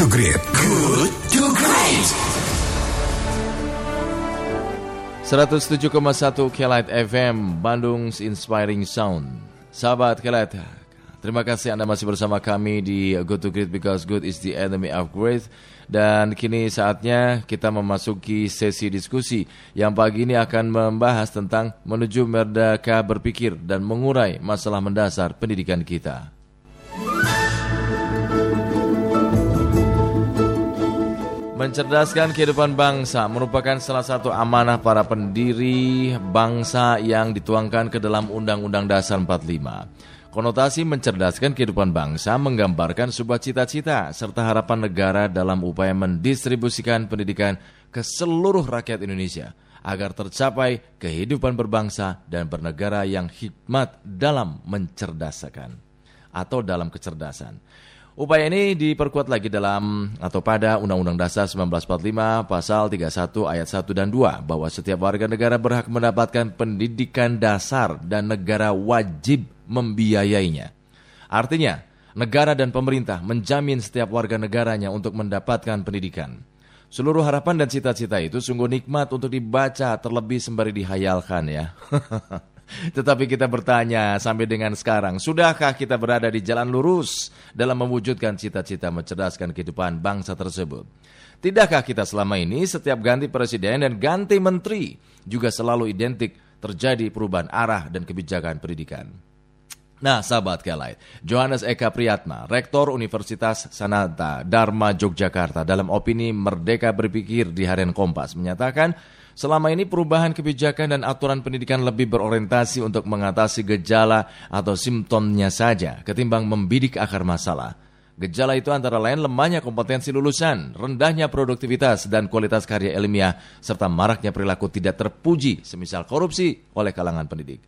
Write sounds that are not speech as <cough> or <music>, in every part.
to Great. Good to Great. 107,1 Kelight FM Bandung's Inspiring Sound Sahabat Kelight Terima kasih Anda masih bersama kami di Good to Great Because Good is the Enemy of Great Dan kini saatnya kita memasuki sesi diskusi Yang pagi ini akan membahas tentang menuju merdeka berpikir Dan mengurai masalah mendasar pendidikan kita Mencerdaskan kehidupan bangsa merupakan salah satu amanah para pendiri bangsa yang dituangkan ke dalam Undang-Undang Dasar 45. Konotasi mencerdaskan kehidupan bangsa menggambarkan sebuah cita-cita serta harapan negara dalam upaya mendistribusikan pendidikan ke seluruh rakyat Indonesia agar tercapai kehidupan berbangsa dan bernegara yang hikmat dalam mencerdaskan atau dalam kecerdasan. Upaya ini diperkuat lagi dalam atau pada Undang-Undang Dasar 1945 Pasal 31 ayat 1 dan 2 bahwa setiap warga negara berhak mendapatkan pendidikan dasar dan negara wajib membiayainya. Artinya, negara dan pemerintah menjamin setiap warga negaranya untuk mendapatkan pendidikan. Seluruh harapan dan cita-cita itu sungguh nikmat untuk dibaca terlebih sembari dihayalkan ya. <laughs> Tetapi kita bertanya sampai dengan sekarang, sudahkah kita berada di jalan lurus dalam mewujudkan cita-cita mencerdaskan kehidupan bangsa tersebut? Tidakkah kita selama ini setiap ganti presiden dan ganti menteri juga selalu identik terjadi perubahan arah dan kebijakan pendidikan? Nah, sahabat Kelait, Johannes Eka Priyatma, Rektor Universitas Sanata Dharma Yogyakarta dalam opini Merdeka Berpikir di Harian Kompas menyatakan Selama ini perubahan kebijakan dan aturan pendidikan lebih berorientasi untuk mengatasi gejala atau simptomnya saja ketimbang membidik akar masalah. Gejala itu antara lain lemahnya kompetensi lulusan, rendahnya produktivitas dan kualitas karya ilmiah, serta maraknya perilaku tidak terpuji, semisal korupsi oleh kalangan pendidik.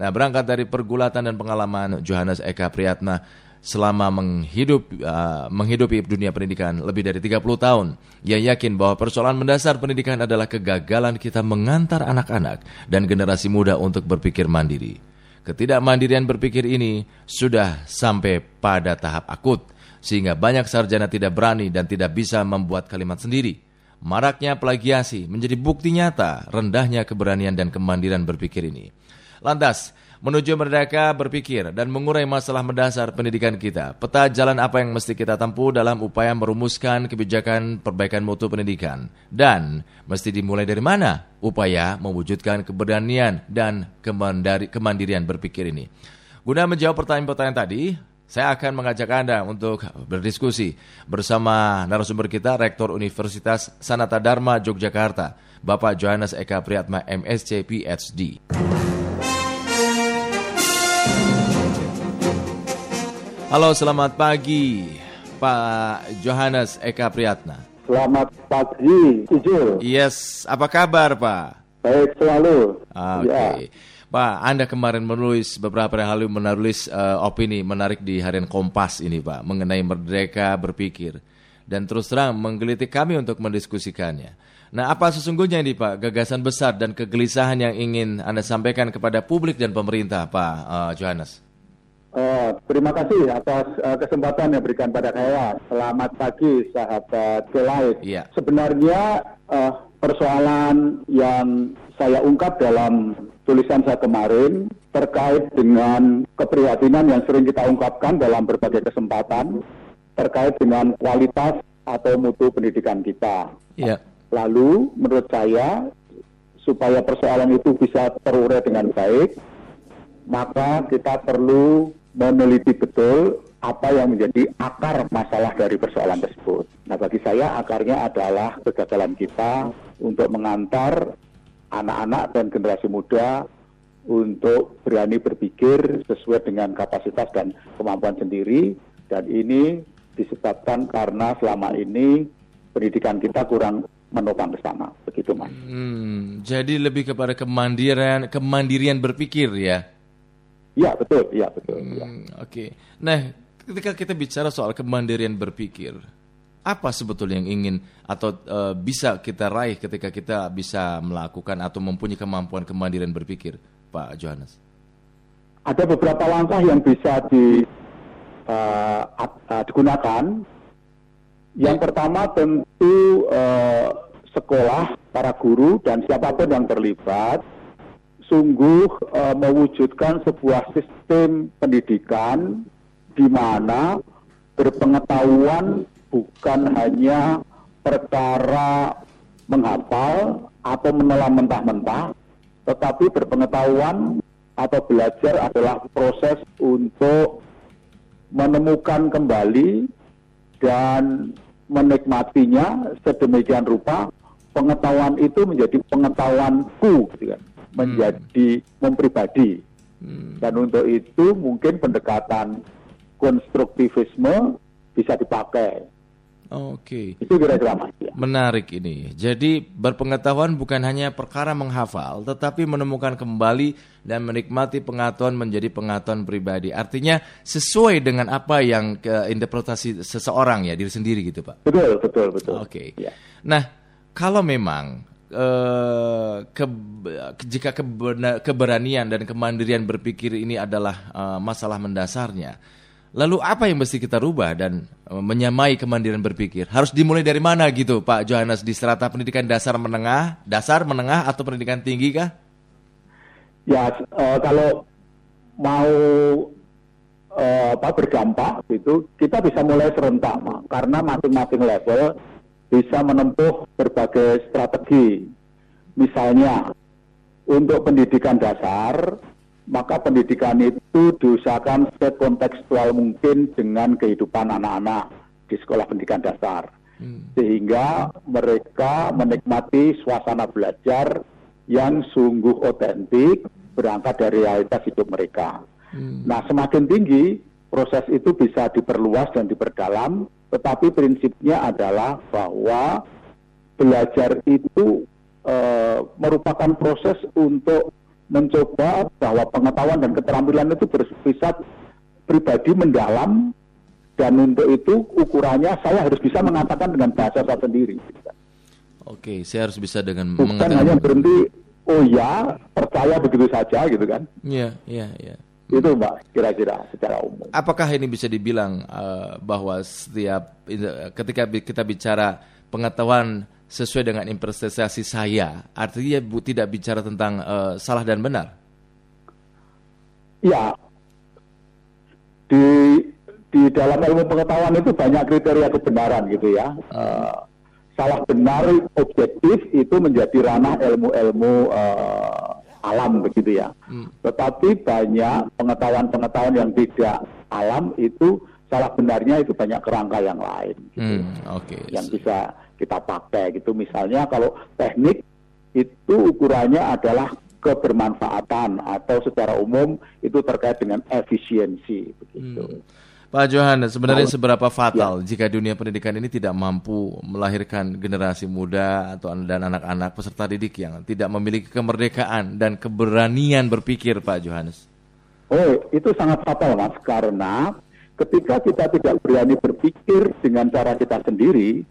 Nah, berangkat dari pergulatan dan pengalaman Johannes Eka Priyatna, selama menghidup, uh, menghidupi dunia pendidikan lebih dari 30 tahun. Ia yakin bahwa persoalan mendasar pendidikan adalah kegagalan kita mengantar anak-anak dan generasi muda untuk berpikir mandiri. Ketidakmandirian berpikir ini sudah sampai pada tahap akut, sehingga banyak sarjana tidak berani dan tidak bisa membuat kalimat sendiri. Maraknya plagiasi menjadi bukti nyata rendahnya keberanian dan kemandirian berpikir ini. Lantas, menuju merdeka berpikir dan mengurai masalah mendasar pendidikan kita. Peta jalan apa yang mesti kita tempuh dalam upaya merumuskan kebijakan perbaikan mutu pendidikan. Dan mesti dimulai dari mana upaya mewujudkan keberanian dan kemandirian berpikir ini. Guna menjawab pertanyaan-pertanyaan tadi, saya akan mengajak Anda untuk berdiskusi bersama narasumber kita, Rektor Universitas Sanata Dharma Yogyakarta, Bapak Johannes Eka Priyatma MSc PhD. Halo, selamat pagi Pak Johannes Eka Priyatna. Selamat pagi, Ijul. Yes, apa kabar Pak? Baik selalu. Oke. Okay. Ya. Pak, Anda kemarin menulis beberapa hari lalu menulis uh, opini menarik di harian Kompas ini Pak mengenai merdeka berpikir dan terus terang menggelitik kami untuk mendiskusikannya. Nah, apa sesungguhnya ini Pak gagasan besar dan kegelisahan yang ingin Anda sampaikan kepada publik dan pemerintah Pak uh, Johannes? Uh, terima kasih atas uh, kesempatan yang berikan pada saya. Selamat pagi sahabat Kelait. Yeah. Sebenarnya uh, persoalan yang saya ungkap dalam tulisan saya kemarin terkait dengan keprihatinan yang sering kita ungkapkan dalam berbagai kesempatan terkait dengan kualitas atau mutu pendidikan kita. Yeah. Lalu menurut saya supaya persoalan itu bisa terurai dengan baik, maka kita perlu meneliti betul apa yang menjadi akar masalah dari persoalan tersebut. Nah, bagi saya akarnya adalah kegagalan kita untuk mengantar anak-anak dan generasi muda untuk berani berpikir sesuai dengan kapasitas dan kemampuan sendiri dan ini disebabkan karena selama ini pendidikan kita kurang menopang ke begitu mas. Hmm, jadi lebih kepada kemandirian kemandirian berpikir ya. Iya betul, iya betul. Hmm, ya. Oke. Okay. Nah, ketika kita bicara soal kemandirian berpikir, apa sebetulnya yang ingin atau uh, bisa kita raih ketika kita bisa melakukan atau mempunyai kemampuan kemandirian berpikir, Pak Johannes? Ada beberapa langkah yang bisa di, uh, uh, digunakan. Yang pertama tentu eh, sekolah, para guru dan siapa pun yang terlibat sungguh eh, mewujudkan sebuah sistem pendidikan di mana berpengetahuan bukan hanya perkara menghafal atau menelan mentah-mentah, tetapi berpengetahuan atau belajar adalah proses untuk menemukan kembali dan menikmatinya sedemikian rupa. Pengetahuan itu menjadi pengetahuanku gitu kan menjadi mempribadi Hmm. dan untuk itu mungkin pendekatan konstruktivisme bisa dipakai Oke. itu kira-kira mas ya. Menarik ini. Jadi berpengetahuan bukan hanya perkara menghafal, tetapi menemukan kembali dan menikmati pengetahuan menjadi pengetahuan pribadi. Artinya sesuai dengan apa yang ke interpretasi seseorang ya diri sendiri gitu pak. betul betul betul Oke. Ya. Nah kalau memang eh, ke- jika kebena- keberanian dan kemandirian berpikir ini adalah eh, masalah mendasarnya, lalu apa yang mesti kita rubah dan eh, menyamai kemandirian berpikir? Harus dimulai dari mana gitu, Pak Johannes di strata pendidikan dasar menengah, dasar menengah atau pendidikan tinggi kah? Ya, eh, kalau mau eh, apa berdampak itu kita bisa mulai serentak, karena masing-masing level bisa menempuh berbagai strategi. Misalnya untuk pendidikan dasar, maka pendidikan itu diusahakan sekontekstual mungkin dengan kehidupan anak-anak di sekolah pendidikan dasar sehingga mereka menikmati suasana belajar yang sungguh otentik berangkat dari realitas hidup mereka. Nah, semakin tinggi proses itu bisa diperluas dan diperdalam, tetapi prinsipnya adalah bahwa belajar itu eh, merupakan proses untuk mencoba bahwa pengetahuan dan keterampilan itu bersifat pribadi mendalam dan untuk itu ukurannya saya harus bisa mengatakan dengan bahasa saya sendiri. Oke, saya harus bisa dengan Bukan mengatakan hanya berhenti, oh ya, percaya begitu saja gitu kan. Iya, iya, iya. Itu mbak, kira-kira secara umum. Apakah ini bisa dibilang eh, bahwa setiap ketika bi- kita bicara pengetahuan sesuai dengan investasi saya, artinya bu, tidak bicara tentang eh, salah dan benar. Ya, di di dalam ilmu pengetahuan itu banyak kriteria kebenaran gitu ya. Eh, salah benar objektif itu menjadi ranah ilmu-ilmu eh, alam begitu ya. Tetapi banyak pengetahuan-pengetahuan yang tidak alam itu salah benarnya itu banyak kerangka yang lain. gitu. Hmm, Oke. yang bisa kita pakai gitu. Misalnya kalau teknik itu ukurannya adalah kebermanfaatan atau secara umum itu terkait dengan efisiensi begitu. Pak Johannes, sebenarnya Kalau- seberapa fatal jika dunia pendidikan ini tidak mampu melahirkan generasi muda atau dan anak-anak peserta didik yang tidak memiliki kemerdekaan dan keberanian berpikir, Pak Johannes? Oh, itu sangat fatal Mas karena ketika kita tidak berani berpikir dengan cara kita sendiri,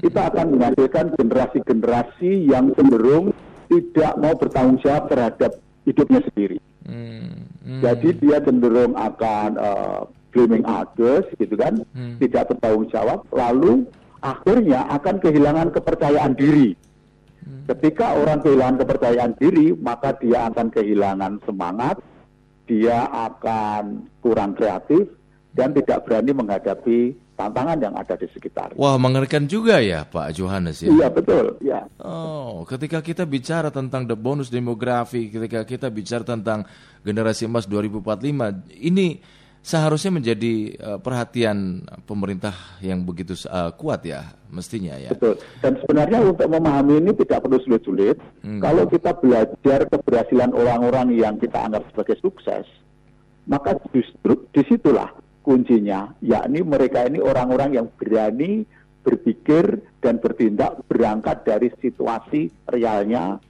kita akan menghasilkan generasi-generasi yang cenderung tidak mau bertanggung jawab terhadap hidupnya sendiri. Hmm, hmm, Jadi dia cenderung akan eh, blaming others gitu kan, tidak bertanggung jawab, lalu akhirnya akan kehilangan kepercayaan diri. Ketika orang kehilangan kepercayaan diri, maka dia akan kehilangan semangat, dia akan kurang kreatif dan tidak berani menghadapi tantangan yang ada di sekitar. Wah, mengerikan juga ya, Pak Johannes ya. Iya betul, ya. Oh, ketika kita bicara tentang the bonus demografi, ketika kita bicara tentang generasi emas 2045, ini seharusnya menjadi eh, perhatian pemerintah yang begitu eh, kuat ya, mestinya ya. Betul. Dan sebenarnya untuk memahami ini tidak perlu sulit-sulit. Kalau kita belajar keberhasilan orang-orang yang kita anggap sebagai sukses, maka justru di situlah kuncinya, yakni mereka ini orang-orang yang berani berpikir dan bertindak berangkat dari situasi realnya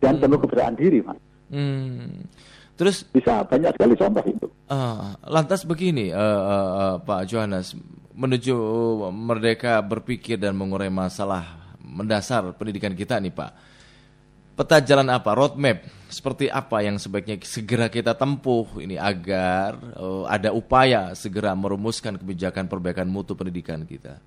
dan penuh kepercayaan diri, mas. Hmm. Terus Bisa banyak sekali contoh itu. Ah, lantas begini, eh, eh, eh, Pak Johannes, menuju merdeka berpikir dan mengurai masalah mendasar pendidikan kita nih Pak. Peta jalan apa, roadmap seperti apa yang sebaiknya segera kita tempuh ini agar eh, ada upaya segera merumuskan kebijakan perbaikan mutu pendidikan kita.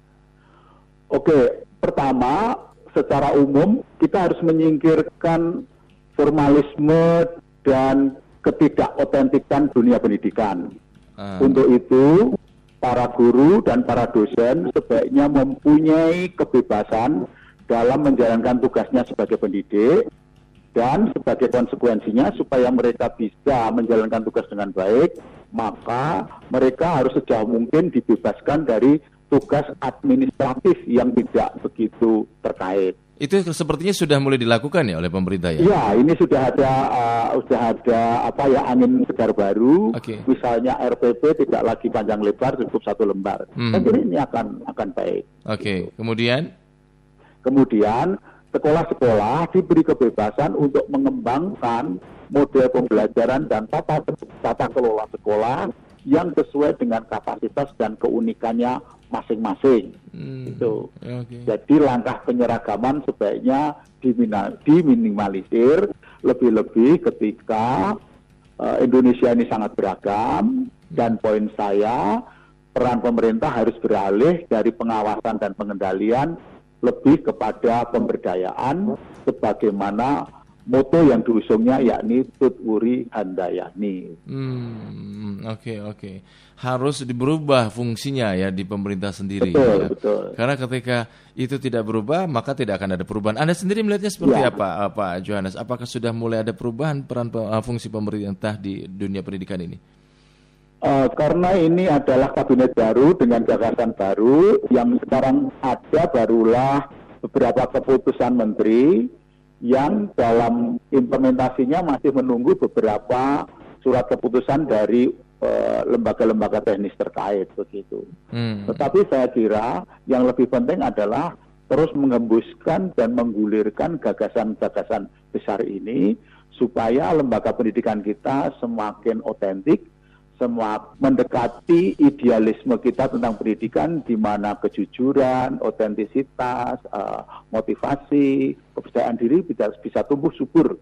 Oke, pertama secara umum kita harus menyingkirkan formalisme dan ketidakotentikan dunia pendidikan. Ah. Untuk itu, para guru dan para dosen sebaiknya mempunyai kebebasan dalam menjalankan tugasnya sebagai pendidik dan sebagai konsekuensinya supaya mereka bisa menjalankan tugas dengan baik, maka mereka harus sejauh mungkin dibebaskan dari tugas administratif yang tidak begitu terkait. Itu sepertinya sudah mulai dilakukan ya oleh pemerintah ya? Ya, ini sudah ada uh, sudah ada apa ya angin segar baru. Oke. Misalnya RPP tidak lagi panjang lebar, cukup satu lembar. Hmm. Kira ini akan akan baik. Oke, kemudian Kemudian sekolah-sekolah diberi kebebasan untuk mengembangkan model pembelajaran dan tata tata kelola sekolah yang sesuai dengan kapasitas dan keunikannya masing-masing. Hmm, Itu. Oke. Jadi langkah penyeragaman sebaiknya diminimalisir lebih-lebih ketika eh, Indonesia ini sangat beragam dan poin saya peran pemerintah harus beralih dari pengawasan dan pengendalian lebih kepada pemberdayaan sebagaimana moto yang diusungnya yakni Tutwuri Handayani. Hmm, oke oke. Harus berubah fungsinya ya di pemerintah sendiri. Betul, ya. betul. Karena ketika itu tidak berubah, maka tidak akan ada perubahan. Anda sendiri melihatnya seperti Ya. apa, eh, Pak Johannes? Apakah sudah mulai ada perubahan peran pe- eh, fungsi pemerintah di dunia pendidikan ini? Eh, karena ini adalah kabinet baru dengan gagasan baru yang sekarang ada barulah beberapa keputusan menteri yang dalam implementasinya masih menunggu beberapa surat keputusan dari eh, lembaga-lembaga teknis terkait begitu. Hmm. Tetapi saya kira yang lebih penting adalah terus mengembuskan dan menggulirkan gagasan-gagasan besar ini supaya lembaga pendidikan kita semakin otentik, semua mendekati idealisme kita tentang pendidikan di mana kejujuran, otentisitas, eh, motivasi, kepercayaan diri bisa bisa tumbuh subur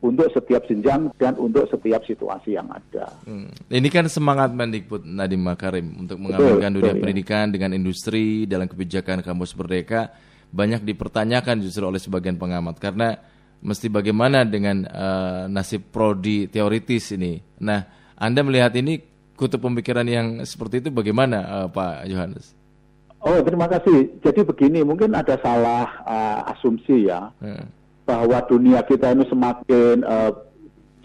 untuk setiap jenjang dan untuk setiap situasi yang ada. Hmm. Ini kan semangat Mendikbud Nadiem Makarim untuk mengamankan dunia betul, ya. pendidikan dengan industri dalam kebijakan kampus merdeka banyak dipertanyakan justru oleh sebagian pengamat karena mesti bagaimana dengan eh, nasib prodi teoritis ini. Nah, Anda melihat ini kutub pemikiran yang seperti itu bagaimana eh, Pak Yohanes? Oh, terima kasih. Jadi begini, mungkin ada salah uh, asumsi ya Hmm. bahwa dunia kita ini semakin uh,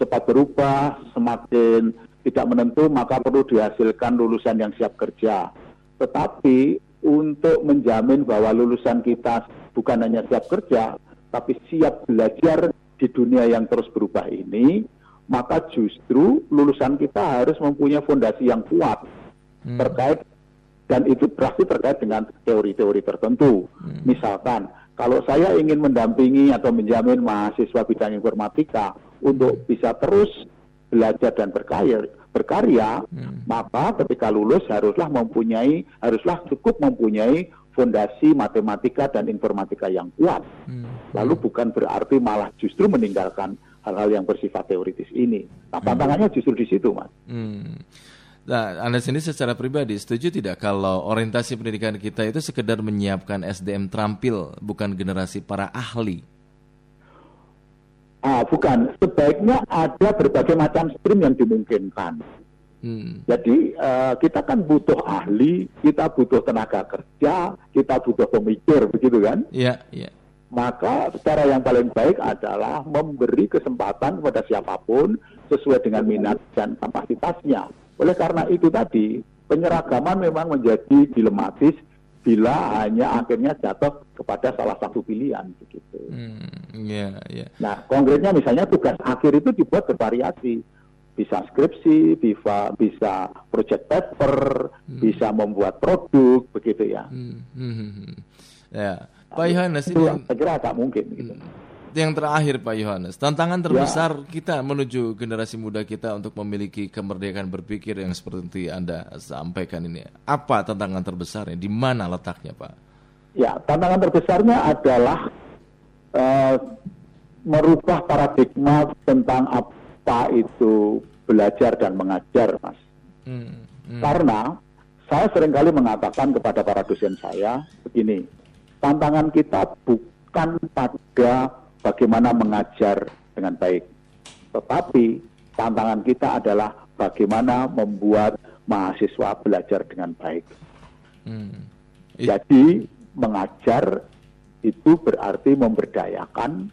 cepat berubah, semakin tidak menentu, maka perlu dihasilkan lulusan yang siap kerja. Tetapi untuk menjamin bahwa lulusan kita bukan hanya siap kerja, tapi siap belajar di dunia yang terus berubah ini, maka justru lulusan kita harus mempunyai fondasi yang kuat terkait dan itu pasti terkait dengan teori-teori tertentu. Misalkan, kalau saya ingin mendampingi atau menjamin mahasiswa bidang informatika untuk bisa terus belajar dan berkarya, berkarya, maka ketika lulus haruslah mempunyai, haruslah cukup mempunyai fondasi matematika dan informatika yang kuat. Lalu bukan berarti malah justru meninggalkan hal-hal yang bersifat teoritis ini. Nah, tantangannya justru di situ, Mas. Hmm. Nah, Anda sendiri secara pribadi setuju tidak kalau orientasi pendidikan kita itu sekedar menyiapkan SDM terampil, bukan generasi para ahli? Ah, bukan. Sebaiknya ada berbagai macam stream yang dimungkinkan. Hmm. Jadi eh, kita kan butuh ahli, kita butuh tenaga kerja, kita butuh pemikir, begitu kan? Iya, iya. Maka cara yang paling baik adalah memberi kesempatan kepada siapa pun sesuai dengan minat dan kapasitasnya. Oleh karena itu tadi, penyeragaman memang menjadi dilematis bila hanya akhirnya jatuh kepada salah satu pilihan begitu. Hmm, iya, iya. Nah, konkretnya misalnya tugas akhir itu dibuat bervariasi. Bisa skripsi, bisa bisa project paper, bisa membuat produk, begitu ya. Hmm, hmm, hmm, hmm. Ya, Pak Yohanes Itu yang saya kira agak mungkin. Gitu. yang terakhir Pak Yohanes, tantangan terbesar kita menuju generasi muda kita untuk memiliki kemerdekaan berpikir yang seperti Anda sampaikan ini. Apa tantangan terbesarnya? Di mana letaknya, Pak? Ya, tantangan terbesarnya adalah eh, merubah paradigma tentang apa itu belajar dan mengajar, Mas. Hmm, hmm, Karena saya sering kali mengatakan kepada para dosen saya begini, tantangan kita bukan pada bagaimana mengajar dengan baik, tetapi tantangan kita adalah bagaimana membuat mahasiswa belajar dengan baik. Hmm. Jadi mengajar itu berarti memberdayakan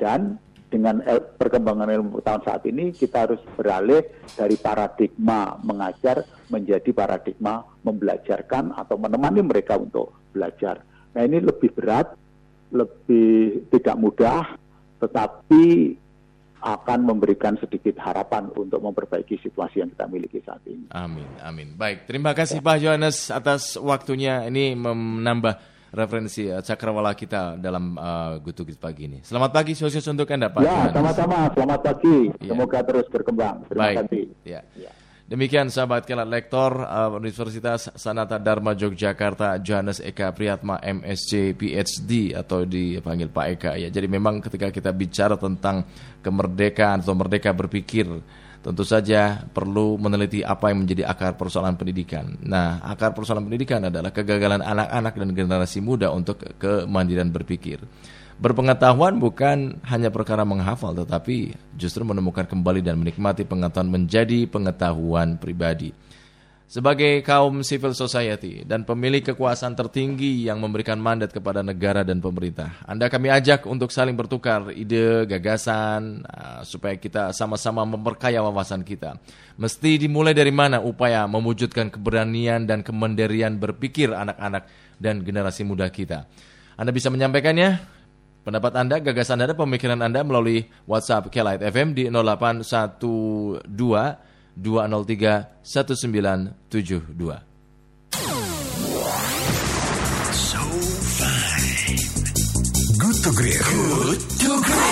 dan dengan perkembangan ilmu tahun saat ini kita harus beralih dari paradigma mengajar menjadi paradigma membelajarkan atau menemani mereka untuk belajar. Nah ini lebih berat, lebih tidak mudah, tetapi akan memberikan sedikit harapan untuk memperbaiki situasi yang kita miliki saat ini. Amin, amin. Baik, terima kasih Pak Yohanes atas waktunya ini menambah referensi uh, cakrawala kita dalam uh, Gutu pagi ini. Selamat pagi, sukses untuk Anda Pak. Ya, sama-sama. Selamat pagi. Ya. Semoga terus berkembang. Terima Baik. kasih. Ya. ya. Demikian sahabat kelat lektor uh, Universitas Sanata Dharma Yogyakarta Johannes Eka Priyatma MSc PhD atau dipanggil Pak Eka ya. Jadi memang ketika kita bicara tentang kemerdekaan atau merdeka berpikir tentu saja perlu meneliti apa yang menjadi akar persoalan pendidikan. Nah, akar persoalan pendidikan adalah kegagalan anak-anak dan generasi muda untuk kemandirian berpikir. Berpengetahuan bukan hanya perkara menghafal, tetapi justru menemukan kembali dan menikmati pengetahuan menjadi pengetahuan pribadi. Sebagai kaum civil society dan pemilik kekuasaan tertinggi yang memberikan mandat kepada negara dan pemerintah, Anda kami ajak untuk saling bertukar ide, gagasan, uh, supaya kita sama-sama memperkaya wawasan kita. Mesti dimulai dari mana upaya mewujudkan keberanian dan kemandirian berpikir anak-anak dan generasi muda kita. Anda bisa menyampaikannya pendapat Anda, gagasan Anda, pemikiran Anda melalui WhatsApp Kelight FM di 0812 203 1972. So fine. Good to great. Good to great.